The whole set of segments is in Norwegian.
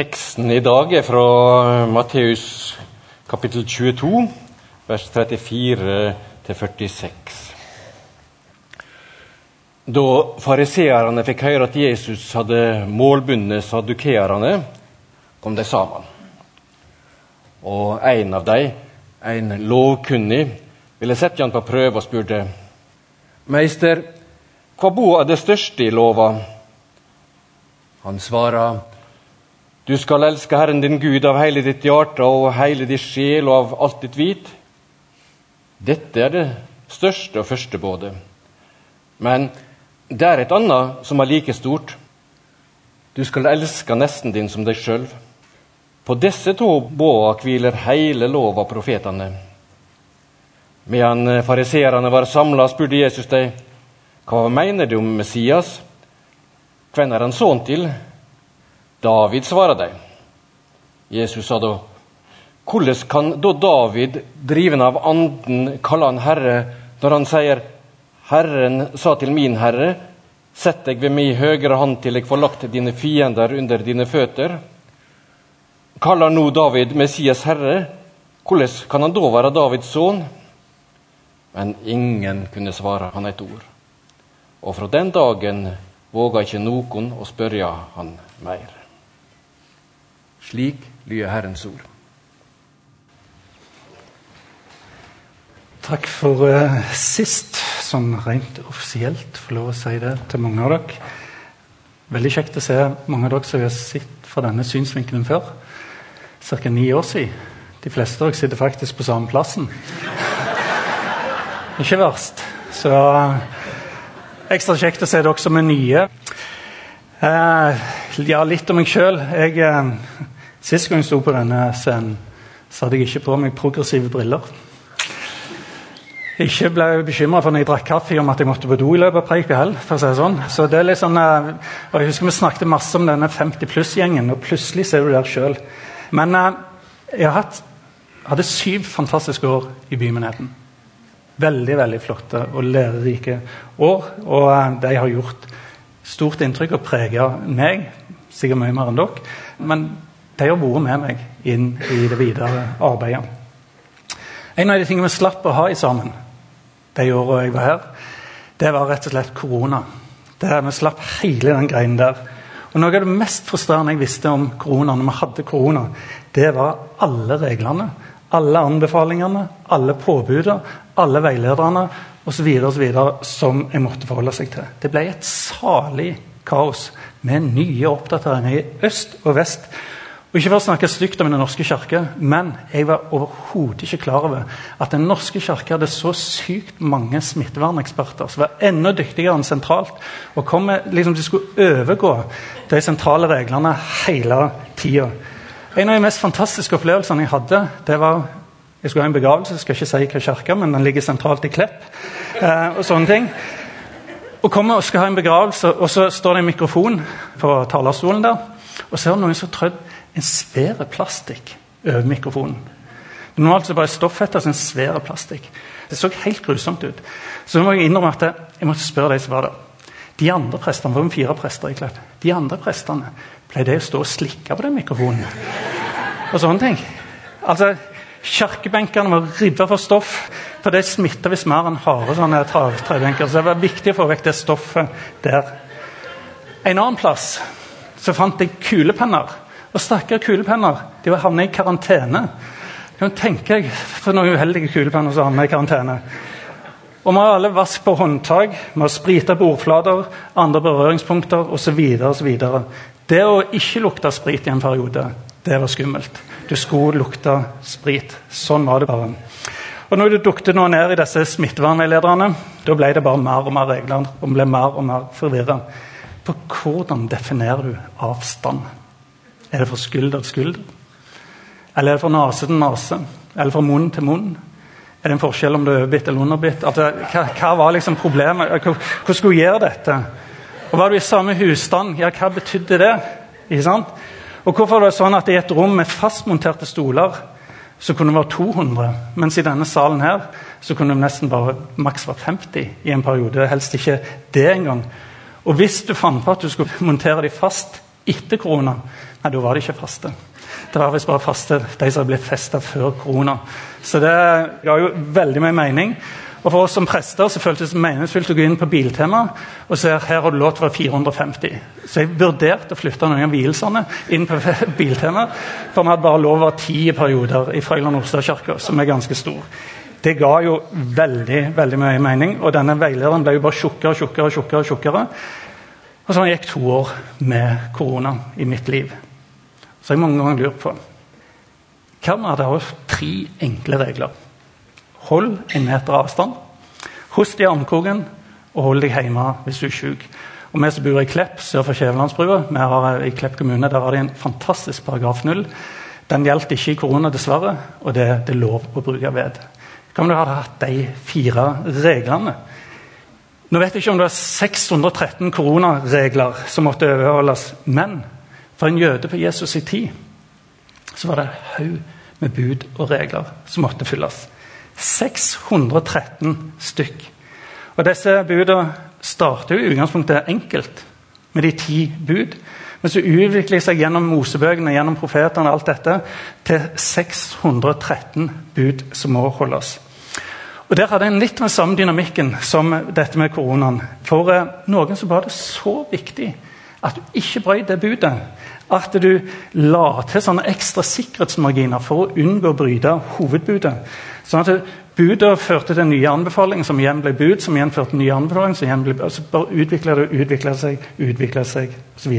Teksten i dag er fra Matteus kapittel 22, vers 34 46. Da fariseerne fikk høre at Jesus hadde målbundet sadukeerne, kom de sammen. Og en av dem, en lovkunnig, ville sette han på prøve og spurte Meister, hva bo er det største i lova? Han svarer du skal elske Herren din Gud av hele ditt hjerte og hele din sjel og av alt ditt vit. Dette er det største og første både. Men det er et annet som er like stort. Du skal elske nesten din som deg sjøl. På disse to båda hviler hele lov av profetene. Medan fariseerne var samla, spurte Jesus dem, hva mener du om Messias? Hvem er han sønn til? David, svarer de. Jesus sa da, hvordan kan da David, driven av anden, kalle han herre når han sier, Herren sa til min herre, sett deg ved min høyre hånd til jeg får lagt dine fiender under dine føtter? Kaller nå David Messias herre, hvordan kan han da være Davids sønn? Men ingen kunne svare han et ord. Og fra den dagen våga ikke noen å spørre han mer. Slik lyder Herrens ord. Takk for uh, sist, sånn rent offisielt, får lov å si det til mange av dere. Veldig kjekt å se mange av dere som har sett fra denne synsvinkelen før. Ca. ni år siden. De fleste av dere sitter faktisk på samme plassen. Ikke verst. Så uh, ekstra kjekt å se dere som er nye. Uh, ja, litt om meg sjøl. Sist gang jeg sto på denne scenen, så hadde jeg ikke på meg progressive briller. Ikke ble bekymra for når jeg drakk kaffe om at jeg måtte på do i løpet av preika heller. for å si det sånn. Så sånn, eh, og Jeg husker vi snakket masse om denne 50 pluss-gjengen, og plutselig ser du der sjøl. Men eh, jeg har hatt, hadde syv fantastiske år i bymenigheten. Veldig veldig flotte og lærerike år. Og eh, de har gjort stort inntrykk og preget meg, sikkert mye mer enn dere. Men de har vært med meg inn i det videre arbeidet. En av de tingene vi slapp å ha i sammen de åra jeg var her, det var rett og slett korona. Det Vi slapp hele den greien der. Og Noe av det mest frustrerende jeg visste om korona, når vi hadde korona, det var alle reglene, alle anbefalingene, alle påbudene, alle veilederne osv. som jeg måtte forholde seg til. Det ble et salig kaos med nye oppdateringer i øst og vest. Og Ikke for å snakke stygt om Den norske kirke, men jeg var overhodet ikke klar over at Den norske kirke hadde så sykt mange smitteverneksperter som var enda dyktigere enn sentralt, og kom med, liksom, de skulle overgå de sentrale reglene hele tida. En av de mest fantastiske opplevelsene jeg hadde, det var Jeg skulle ha en begravelse, jeg skal ikke si hva kirke, men den ligger sentralt i Klepp. Eh, og sånne ting. Og kommer og skal ha en begravelse, og så står det en mikrofon på talerstolen der. Og så er det noen som trødd en svær plastikk over mikrofonen. Det Normalt så bare stoffhetter, altså en svær plastikk. Det så helt grusomt ut. Så må jeg innrømme at jeg måtte spørre de som var der. De andre prestene, var fire prester i de andre prestene pleide å stå og slikke på den mikrofonen. Og sånne ting. Altså, Kirkebenkene var ribba for stoff, for det smitter visst mer enn harde sånne trebenker. Så det var viktig å få vekk det stoffet der. En annen plass så fant jeg kulepenner og stakkar kulepenner. De har havnet i karantene. Kan tenke deg for noen uheldige kulepenner som havner i karantene. Og vi har alle vask på håndtak, vi har sprita bordflater, andre berøringspunkter osv. Det å ikke lukte sprit i en periode, det var skummelt. Du skulle lukte sprit. Sånn var det bare. Og når du dukte nå ned i disse smittevernveilederne, da ble det bare mer og mer regler og ble mer og mer forvirra. For hvordan definerer du avstand? Er det fra skulder til skulder? Eller er det fra nase til nase? Eller fra munn til munn? Er det en forskjell om du er overbitt eller underbitt? Altså, hva, hva, var liksom problemet? Hva, skulle skulle gjøre dette? Og Var du i samme husstand, ja, hva betydde det? Ikke sant? Og Hvorfor var det sånn at i et rom med fastmonterte stoler så kunne det være 200, mens i denne salen her så kunne det nesten bare maks være 50 i en periode? Helst ikke det engang. Og hvis du fant på at du skulle montere dem fast etter korona, Nei, da var det ikke faste. Det var visst bare faste de som ble festa før korona. Så det ga jo veldig mye mening. Og For oss som prester så føltes det meningsfylt å gå inn på Biltema og se her har du lov til å være 450. Så jeg vurderte å flytte noen av vielsene inn på Biltema. For vi hadde bare lov å være ti perioder i Frøyland Ostadkirka, som er ganske stor. Det ga jo veldig veldig mye mening, og denne veilederen ble jo bare tjukkere og tjukkere. tjukkere, tjukkere. Og så gikk to år med korona i mitt liv. Så jeg mange ganger lurt på det har tre enkle regler? Hold en meter avstand. Host i armkroken, og hold deg hjemme hvis du er syk. Og Vi som bor i Klepp sør for Skjævelandsbrua, har i Klepp kommune, der har de en fantastisk paragraf null. Den gjaldt ikke i korona, dessverre, og det, det er lov å bruke ved. Hva om du hadde hatt de fire reglene? Nå vet jeg ikke om det er 613 koronaregler som måtte overholdes, men for en jøde på Jesus' i tid så var det en haug med bud og regler som måtte fylles. 613 stykk. Og Disse budene starter jo i utgangspunktet enkelt, med de ti bud. Men så utvikler de seg gjennom Mosebøkene gjennom profetene og alt dette, til 613 bud som må holdes. Og Der hadde en litt den samme dynamikken som dette med koronaen. For eh, noen så var det så viktig at du ikke brøt det budet. At du la til sånne ekstra sikkerhetsmarginer for å unngå å bryte hovedbudet. Sånn at Budet førte til nye anbefalinger, som igjen ble bud, som igjen førte nye anbefalinger, som igjen ble, Så bare utvikla det og utvikla seg, utvikla seg osv.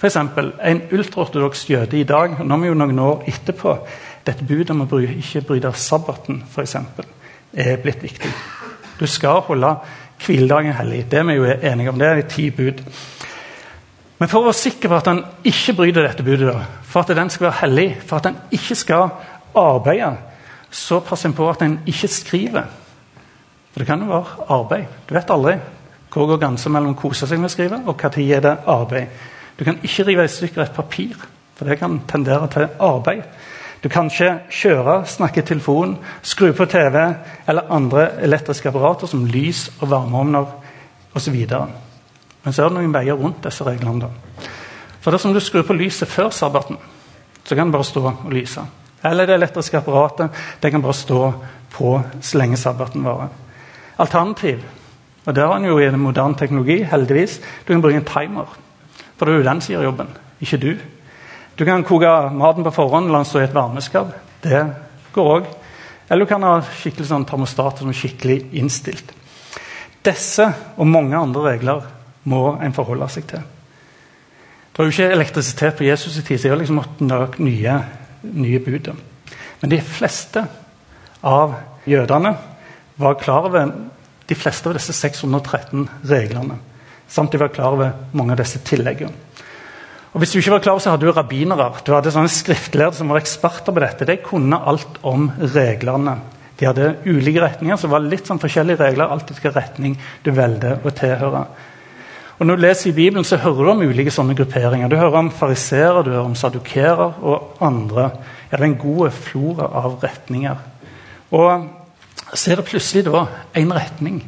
F.eks. en ultraortodoks jøde i dag, nå er vi jo noen år etterpå Dette budet om å ikke bryte sabbaten, f.eks., er blitt viktig. Du skal holde hviledagen hellig. Det er vi jo enige om. Det er de ti bud. Men for å være sikker på at han ikke bryter dette budet, for at den skal være hellig, for at han ikke skal arbeide, så passer en på at en ikke skriver. For det kan jo være arbeid. Du vet aldri hvor går grensa mellom å kose seg med å skrive, og når er det arbeid. Du kan ikke rive i stykker et papir, for det kan tendere til arbeid. Du kan ikke kjøre, snakke i telefon, skru på TV eller andre elektriske apparater som lys og varmeovner osv. Men så er det noen veier rundt disse reglene. da. For dersom du skrur på lyset før sabbaten, så kan det bare stå og lyse. Eller det elektriske apparatet det kan bare stå på så lenge sabbaten varer. Alternativ, og det har en jo i den moderne teknologi, heldigvis, du kan bruke en timer. For det er jo den som gjør jobben, ikke du. Du kan koke maten på forhånd, la den stå i et varmeskap. Det går òg. Eller du kan ha skikkelig sånn termostat som er skikkelig innstilt. Disse og mange andre regler må en forholde seg til. Det var jo ikke elektrisitet på Jesus' i tid, så jeg har liksom måttet lage nye, nye bud. Men de fleste av jødene var klar over de fleste av disse 613 reglene. Samt de var klar over mange av disse tilleggene. Og Hvis du ikke var klar, så hadde du rabbinere. Du hadde sånne skriftlærde som var eksperter på dette. De kunne alt om reglene. De hadde ulike retninger, så det var litt sånn forskjellige regler alt hvilken retning du velger å tilhøre. Og Når du leser i Bibelen, så hører du om ulike sånne grupperinger. Du hører om fariserer, du hører om sadukerer og andre. Ja, det er en god flora av retninger. Og så er det plutselig da en retning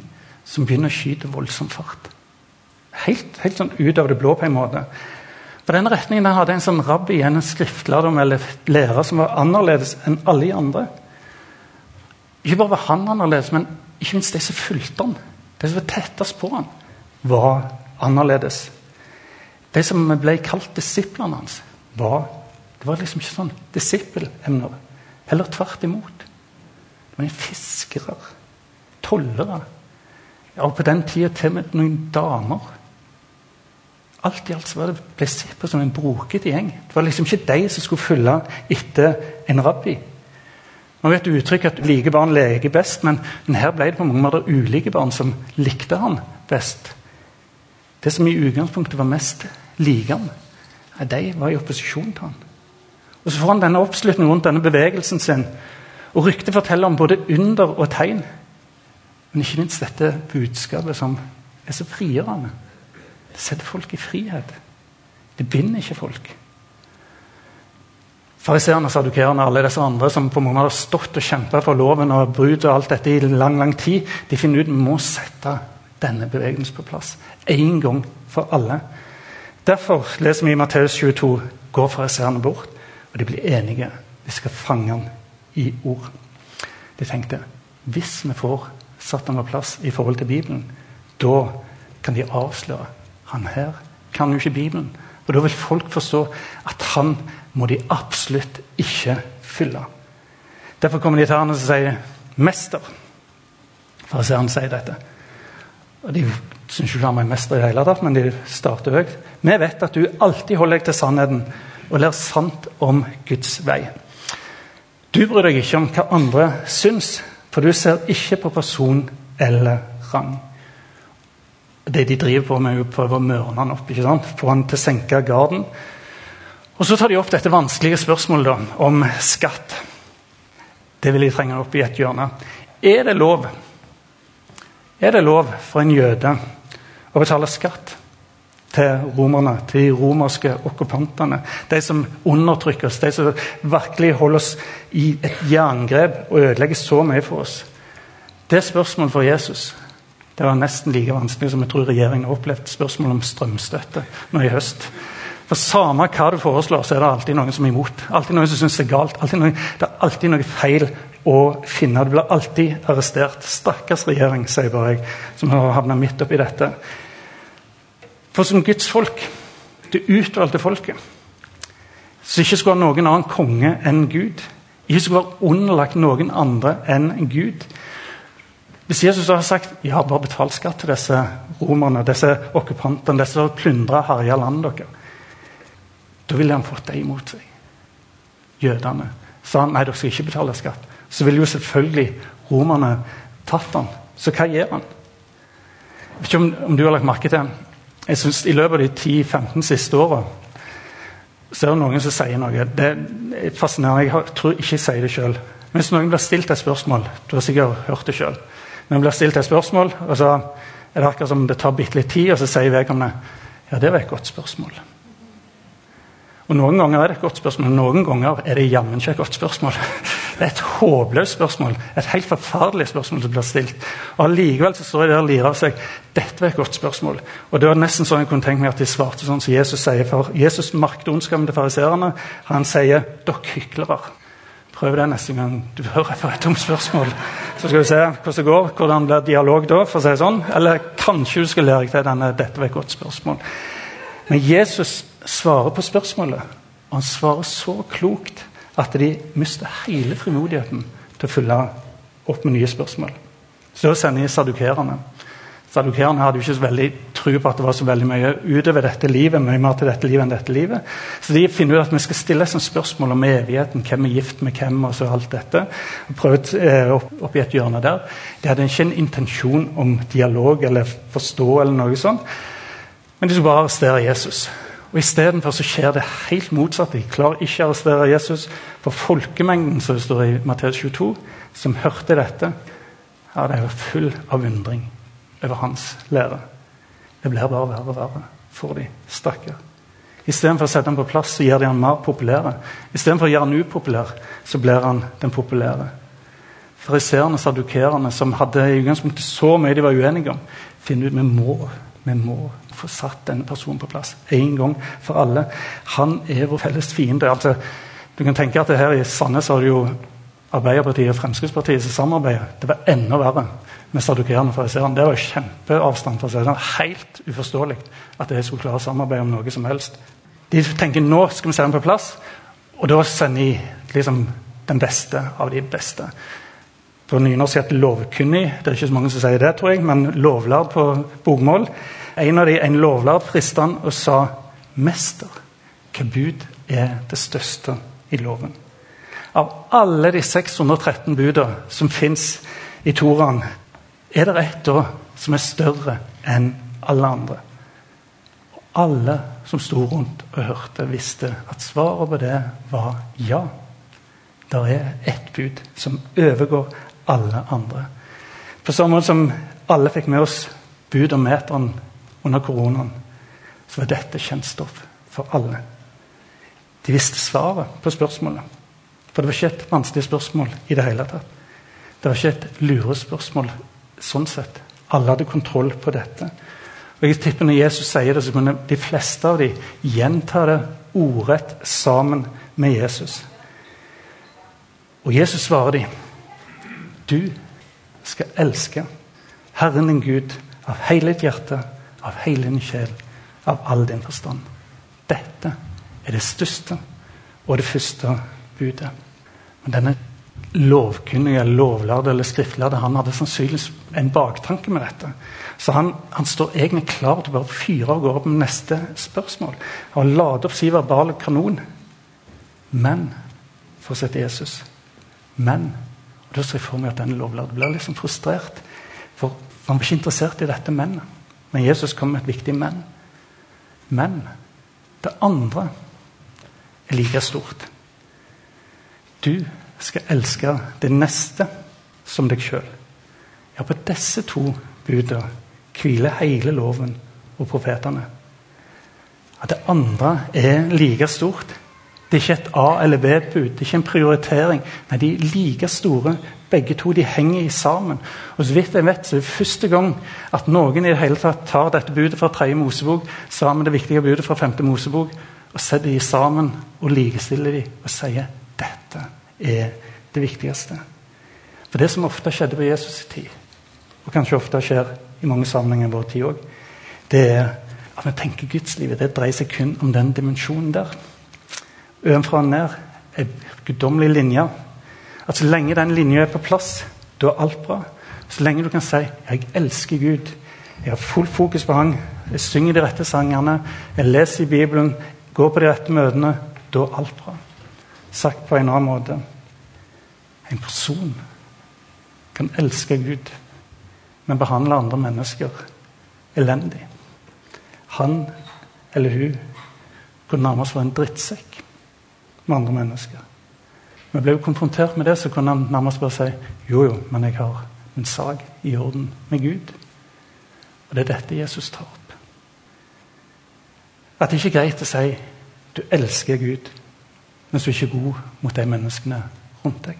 som begynner å skyte voldsom fart. Helt, helt sånn ut av det blå, på en måte. For den retningen der hadde en sånn rabbi, en skriftlærdom eller lærer som var annerledes enn alle de andre. Ikke bare var han annerledes, men ikke minst de som fulgte han. De som var tettest på han, var annerledes. De som ble kalt disiplene hans, var, det var liksom ikke sånn disippelemner. Heller tvert imot. Det var fiskere, tollere. Og på den tida til og med noen damer. Alt i alt så det ble sett på som en brokete gjeng. Det var liksom ikke de som skulle følge etter en rabbi. Man vet uttrykket at like barn leker best, men, men her ble det på mange måter ulike barn som likte han best. Det som i utgangspunktet var mest likende, de var i opposisjon til han. Og Så får han denne oppslutningen rundt denne bevegelsen sin. Og Ryktet forteller om både under og tegn. Men ikke minst dette budskapet som er så frigjørende. Det setter folk i frihet. Det binder ikke folk. Fariseerne, sadukerene og alle disse andre som på mange måter har stått og kjempa for loven og brudd og alt dette i lang lang tid, de finner ut vi må sette denne bevegelsen på plass. En gang for alle. Derfor leser vi i Matteus 22.: går fariseerne bort, og de blir enige. De skal fange han i ord. De tenkte hvis vi får satt ham på plass i forhold til Bibelen, da kan de avsløre han her kan jo ikke Bibelen. Og Da vil folk forstå at han må de absolutt ikke fylle. Derfor kommer de til han og sier 'Mester'. Fariseerne sier dette. Og De syns ikke han er mester i det hele tatt, men de starter høyt. Vi vet at du alltid holder deg til sannheten og lærer sant om Guds vei. Du bryr deg ikke om hva andre syns, for du ser ikke på person eller rang. Det de driver på med, er å prøve å mørne han opp, ikke sant? få han til å senke garden. Og Så tar de opp dette vanskelige spørsmålet da, om skatt. Det vil de trenge opp i et hjørne. Er det lov Er det lov for en jøde å betale skatt til romerne, til de romerske okkupantene? De som undertrykker oss, de som virkelig holder oss i et jerngrep og ødelegger så mye for oss. Det spørsmålet for Jesus. Det var nesten like vanskelig som jeg tror regjeringen har opplevd spørsmålet om strømstøtte nå i høst. For Samme hva du foreslår, så er det alltid noen som er imot. Alltid noen som syns det er galt. Noen, det er alltid noe feil å finne. Du blir alltid arrestert. Stakkars regjering, sier bare jeg, som har havna midt oppi dette. For som Guds folk, det utvalgte folket, som ikke skulle ha noen annen konge enn Gud, ikke skulle være underlagt noen andre enn Gud, hvis Jesus har sagt ja, bare betal skatt til disse romerne, disse okkupantene, disse som plyndra og herja landet deres, da ville han fått dem imot seg. Jødene sa han, nei, dere skal ikke betale skatt. Så ville jo selvfølgelig romerne tatt han. Så hva gjør han? Jeg vet ikke om, om du har lagt merke til jeg synes I løpet av de 10-15 siste åra så er det noen som sier noe. Det er fascinerende. Jeg tror ikke jeg sier det sjøl. Hvis noen blir stilt et spørsmål Du har sikkert hørt det sjøl. Men blir stilt et spørsmål, og så er det akkurat som det tar bitte litt tid, og så sier vedkommende ja, det var et godt spørsmål. Og Noen ganger er det et godt spørsmål, noen ganger er det jammen ikke et godt spørsmål. Det er et håpløst spørsmål, et helt forferdelig spørsmål som blir stilt. Og Allikevel står jeg der og lirer av seg. Dette var et godt spørsmål. Og Det var nesten sånn jeg kunne tenke meg at de svarte sånn som Jesus sier. For Jesus merket ondskapen til fariseerne. Han sier 'dere hyklere'. Prøv det neste gang du hører på et dumt spørsmål. Så skal vi se hvordan det går, hvordan blir dialog da. for å si det sånn. Eller kanskje du skal lære deg til denne 'dette var et godt spørsmål'. Men Jesus svarer på spørsmålet. Og han svarer så klokt at de mister hele frimodigheten til å følge opp med nye spørsmål. Så da sender de sadukerene. Sadukerene hadde jo ikke så veldig tro på at det var så veldig mye utover dette livet. mye mer til dette livet enn dette livet. Så de finner ut at vi skal stille et spørsmål om evigheten. Hvem er gift med hvem? og så alt dette. og prøve eh, opp, opp, i et hjørne der. De hadde ikke en intensjon om dialog eller forstå, eller noe sånt. Men de skulle bare arrestere Jesus. Og Istedenfor skjer det helt motsatt. De klarer ikke å arrestere Jesus. For folkemengden som står i Matteus 22, som hørte dette, ja, det var full av undring over hans lære. Det blir bare verre og verre for de stakkar. Istedenfor å sette ham på plass, så gjør de han mer populær. Istedenfor å gjøre han upopulær, så blir han den populære. Fariseerne, sadukerene, som hadde i utgangspunktet så mye de var uenige om, finner ut vi må, vi må få satt denne personen på plass en gang for alle. Han er vår felles fiende. Altså, du kan tenke at det her I Sandnes har du jo Arbeiderpartiet og Fremskrittspartiet som samarbeider. Det var enda verre med sadukerene og fariseerne. Det var kjempeavstand. for det sånn. Helt uforståelig at de skulle klare å samarbeide om noe som helst. De tenker nå skal vi se dem på plass, og da sender de liksom den beste av de beste. På nynorsk heter lovkunnig. Det er ikke så mange som sier det, tror jeg, men lovlærd på bokmål. En av de, en lovlærd frista han og sa, 'Mester, hva bud er det største i loven?' Av alle de 613 budene som fins i Toraen, er det ett da som er større enn alle andre? Og alle som sto rundt og hørte, visste at svaret på det var ja. Det er ett bud som overgår alle andre. På samme måte som alle fikk med oss bud om meteren under koronaen, så var dette kjent stoff for alle. De visste svaret på spørsmålet. For det var ikke et vanskelig spørsmål i det hele tatt. Det var ikke et lurespørsmål sånn sett. Alle hadde kontroll på dette. Og jeg tipper Når Jesus sier det, så kunne de fleste av dem gjenta det ordrett sammen med Jesus. Og Jesus svarer dem Du skal elske Herren din Gud av hele ditt hjerte, av hele din sjel, av all din forstand. Dette er det største og det første budet. Men denne lovkunnige, lovlærde eller skriftlærde han hadde sannsynligvis en baktanke med dette. Så han, han står egentlig klar til å bare fyre av gårde med neste spørsmål. Han lader opp sin verbale kanon. Men for å sette Jesus. Men. Og Da ser jeg for meg at denne lovlærde blir liksom frustrert. For han var ikke interessert i dette men. Men Jesus kom med et viktig men. Men det andre er like stort. Du skal elske det neste som deg sjøl. Ja, på disse to budene hviler hele loven og profetene. At det andre er like stort. Det er ikke et A- eller B-bud, det er ikke en prioritering. Nei, de er like store. Begge to de henger sammen. Og så vidt jeg vet, så er det første gang at noen i det hele tatt tar dette budet fra tredje Mosebok sammen med det viktige budet fra femte Mosebok og setter de sammen og likestiller de og sier dette er det viktigste. For det som ofte skjedde på Jesus' tid, og kanskje ofte skjer i mange sammenhenger i vår tid òg, det er at vi tenker gudslivet det dreier seg kun om den dimensjonen der. Ovenfra og ned er guddommelig linje. At så lenge den linja er på plass, da er alt bra. Så lenge du kan si 'Jeg elsker Gud', jeg har full fokus på Han, jeg synger de rette sangene, jeg leser i Bibelen, går på de rette møtene, da er alt bra. Sagt på en annen måte en person kan elske Gud, men behandle andre mennesker elendig. Han eller hun kunne nærmest være en drittsekk med andre mennesker. Vi ble jo konfrontert med det, så kunne han nærmest bare si jo, jo, men jeg har min sak i orden med Gud. Og det er dette Jesus tar opp. At det ikke er greit å si du elsker Gud, mens du ikke er god mot de menneskene rundt deg.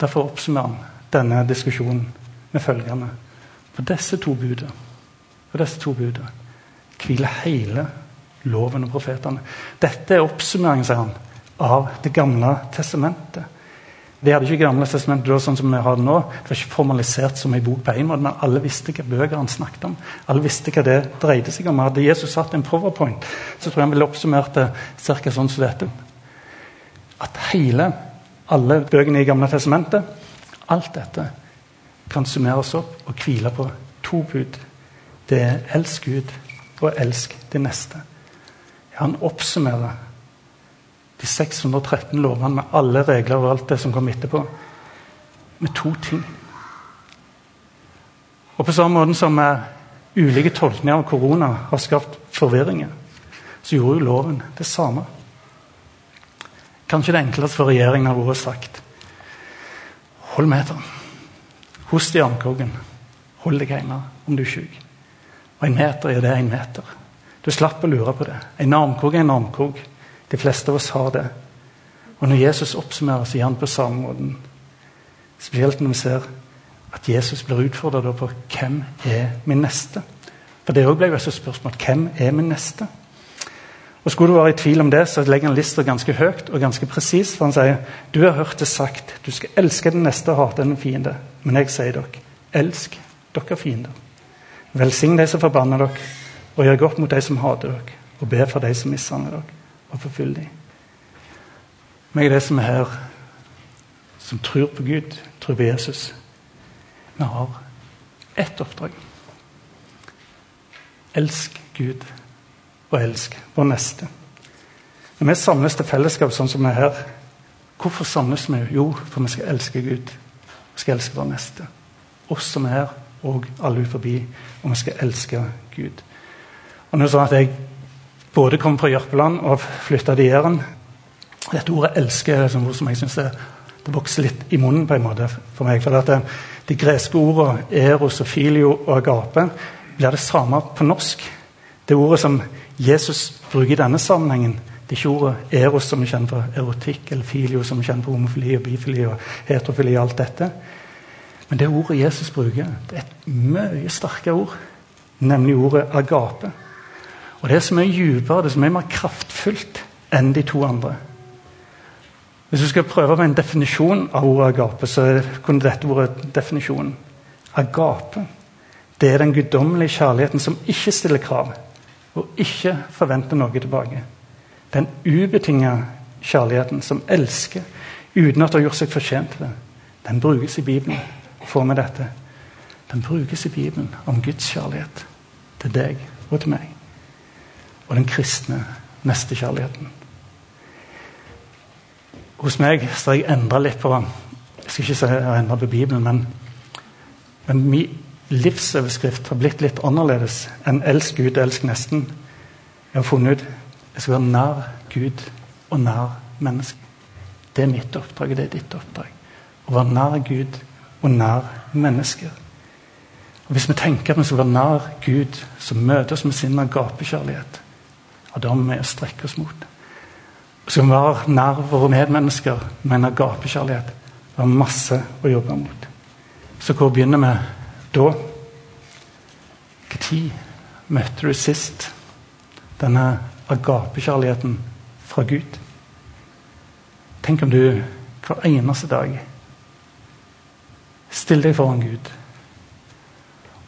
Derfor oppsummerer han denne diskusjonen med følgende. For disse to budene for disse to budene hviler hele loven og profetene. Dette er oppsummeringen, sier han, av Det gamle testamentet. Vi hadde ikke Gamle testamentet da, sånn som vi har det nå. Det var ikke formalisert som en bok på en måte, men alle visste hva bøker han snakket om. Alle visste hva det dreide seg om. Hadde Jesus satt en powerpoint, så tror jeg han ville oppsummert det ca. sånn som dette. At hele, alle bøkene i Gamle testamentet, alt dette, kan summeres opp og hvile på to bud. Det er elsk Gud og elsk det neste. Han oppsummerer de 613 lovene med alle regler og alt det som kom etterpå, med to ting. Og på samme måte som ulike tolkninger av korona har skapt forvirringer, så gjorde jo loven det samme. Kanskje det enkleste for regjeringen har vært sagt Hold meteren. Host i armkroken. Hold deg hjemme om du er syk. Og en meter er det en meter. Du slapp å lure på det. En armkrok er en armkrok. De fleste av oss har det. Og når Jesus oppsummerer, så gjør han på samme måten. Spesielt når vi ser at Jesus blir utfordra på hvem er min neste. For det òg ble jo et spørsmål hvem er min neste? Og Skulle du være i tvil om det, så legger han lista ganske høyt og ganske presis. For han sier du har hørt det sagt, du skal elske den neste og hate den fiende. Men jeg sier dere, elsk dere fiender. Velsign de som forbanner dere, og gjør godt mot de som hater dere. Og ber for de som mishandler dere, og forfyll dem. Vi er de som er her, som tror på Gud, tror på Jesus, vi har ett oppdrag. Elsk Gud og elsk vår neste. Når vi samles til fellesskap sånn som vi er her, hvorfor samles vi? Jo, for vi skal elske Gud. Vi skal elske vår neste. Oss som er her, og alle forbi. Og vi skal elske Gud. Og nå sånn at Jeg både kom fra Jørpeland og flytta til Jæren. Dette ordet 'elske' er et ord som jeg syns det, det vokser litt i munnen på en måte for meg. for det, De greske ordene 'eros' og 'filio' og 'agape' blir det samme på norsk. Det ordet som Jesus bruker i denne sammenhengen, det er ikke ordet 'eros' som vi kjenner for erotikk, eller 'filio' som vi kjenner for homofili og bifili og heterofili og alt dette. Men det ordet Jesus bruker, det er et mye sterkere ord, nemlig ordet 'agape'. Og det er så mye dypere, det er så mye mer kraftfullt enn de to andre. Hvis du skal prøve med en definisjon av ordet agape, så kunne dette vært definisjonen. Agape det er den guddommelige kjærligheten som ikke stiller krav og ikke forventer noe tilbake. Den ubetinga kjærligheten som elsker uten at det har gjort seg fortjent til det. Den brukes i Bibelen. Få med dette. Den brukes i Bibelen om Guds kjærlighet til deg og til meg. Og den kristne nestekjærligheten. Hos meg så har jeg endra litt på Jeg skal ikke si jeg har på Bibelen, men, men min livsoverskrift har blitt litt annerledes enn 'elsk Gud, elsk nesten'. Jeg har funnet ut jeg skal være nær Gud og nær mennesket. Det er mitt oppdrag, og det er ditt oppdrag. Å være nær Gud og nær mennesker. Og Hvis vi tenker at vi skal være nær Gud, så møter oss med sin agapekjærlighet, ja, da må vi strekke oss mot. Og kan vi være nær våre medmennesker med en agapekjærlighet, det er masse å jobbe mot. Så hvor begynner vi da? Når møtte du sist denne agapekjærligheten fra Gud? Tenk om du hver eneste dag stiller deg foran Gud,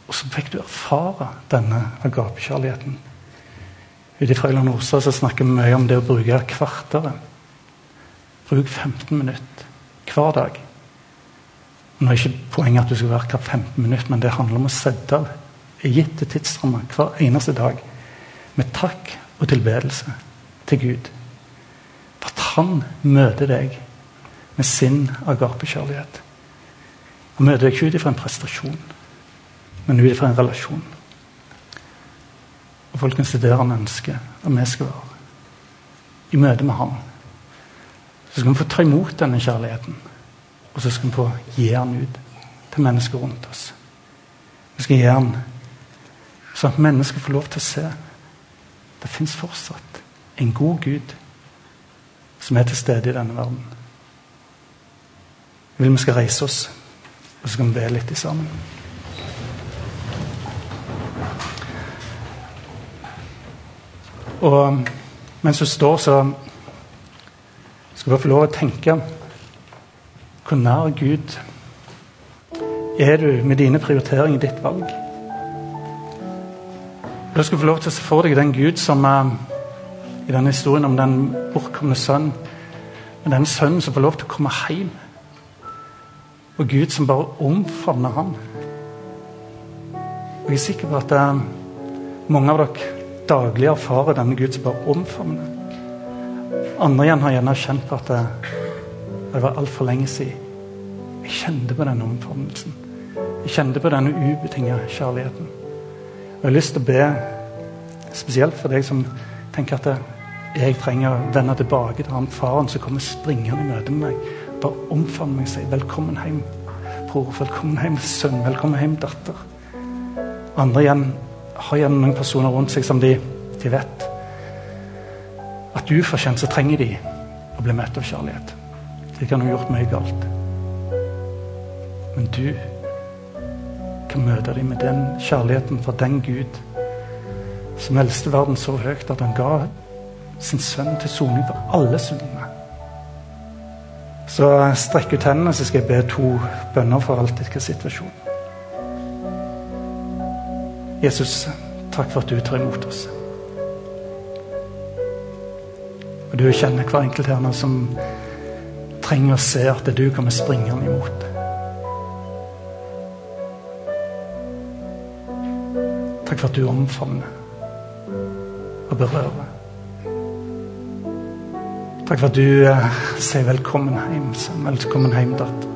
og så fikk du erfare denne agapekjærligheten. Ute i Frøyland Orstad så snakker vi mye om det å bruke kvarteret. Bruk 15 minutter hver dag. Nå er ikke poenget at du skal være hver 15 minutter, men det handler om å sette av gitte tidsrammer hver eneste dag med takk og tilbedelse til Gud. For at han møter deg med sin agapekjærlighet. Han møter deg ikke ut ifra en prestasjon, men ut ifra en relasjon. Og folkens, det er der han ønsker at vi skal være. I møte med ham. Så skal vi få ta imot denne kjærligheten. Og så skal vi få gi den ut til mennesker rundt oss. Vi skal gi den sånn at mennesker får lov til å se det fins fortsatt en god Gud som er til stede i denne verden. Jeg vil vi skal reise oss, og så skal vi be litt sammen. Og mens du står, så skal du få lov å tenke hvor nær Gud er du med dine prioriteringer, ditt valg? Du skal få lov til å se for deg den Gud som uh, i denne historien om den bortkomne sønn. Men den sønnen som får lov til å komme hjem. Og Gud som bare omfavner ham. Og Jeg er sikker på at uh, mange av dere daglig erfarer denne Gud som bare omfavner. Andre igjen har gjerne kjent på at det, det var altfor lenge siden. Jeg kjente på denne omfavnelsen. Jeg kjente på denne ubetinga kjærligheten. Og Jeg har lyst til å be spesielt for deg som tenker at jeg trenger å vende tilbake til han faren som kommer springende i møte med meg. Bare omfavne meg og si 'velkommen hjem, bror', 'velkommen hjem, sønn', 'velkommen hjem, datter'. Andre igjen har gjerne noen personer rundt seg som de, de vet at ufortjent så trenger de å bli møtt av kjærlighet. De kan ha gjort mye galt. Men du kan møte dem med den kjærligheten fra den Gud som eldste verden så høyt at han ga sin sønn til soning for alle syndene. Så strekk ut hendene, så skal jeg be to bønner for alt etter situasjon. Jesus, takk for at du tar imot oss. Og du kjenner hver enkelt her nå som trenger å se at det du kommer springende imot. Takk for at du omfavner og berører. Takk for at du eh, sier 'velkommen hjem', sønn. Velkommen hjem, datter.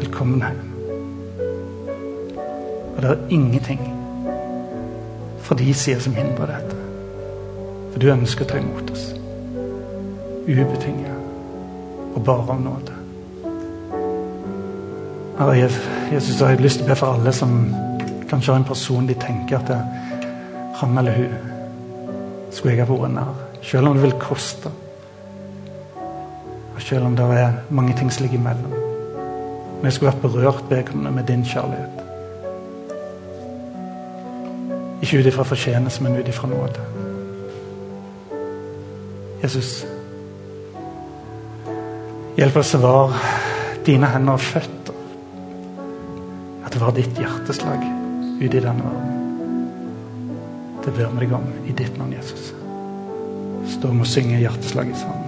Velkommen hjem. Og det er ingenting fra de sider som hindrer dette. For du ønsker å ta imot oss. Ubetinget og bare av nåde. Herre Jesus, jeg har lyst til å be for alle som Kanskje har en person de tenker at det, han eller hun skulle jeg ha vært nær. Selv om det vil koste. Og selv om det er mange ting som ligger imellom. Men jeg skulle vært berørt vedkommende med din kjærlighet. Ikke ut ifra fortjeneste, men ut ifra nåde. Jesus, hjelp oss å være dine hender og føtter. At det var ditt hjerteslag ute i denne verden. Det ber vi deg om i ditt navn, Jesus. Stå og synge hjerteslaget sammen.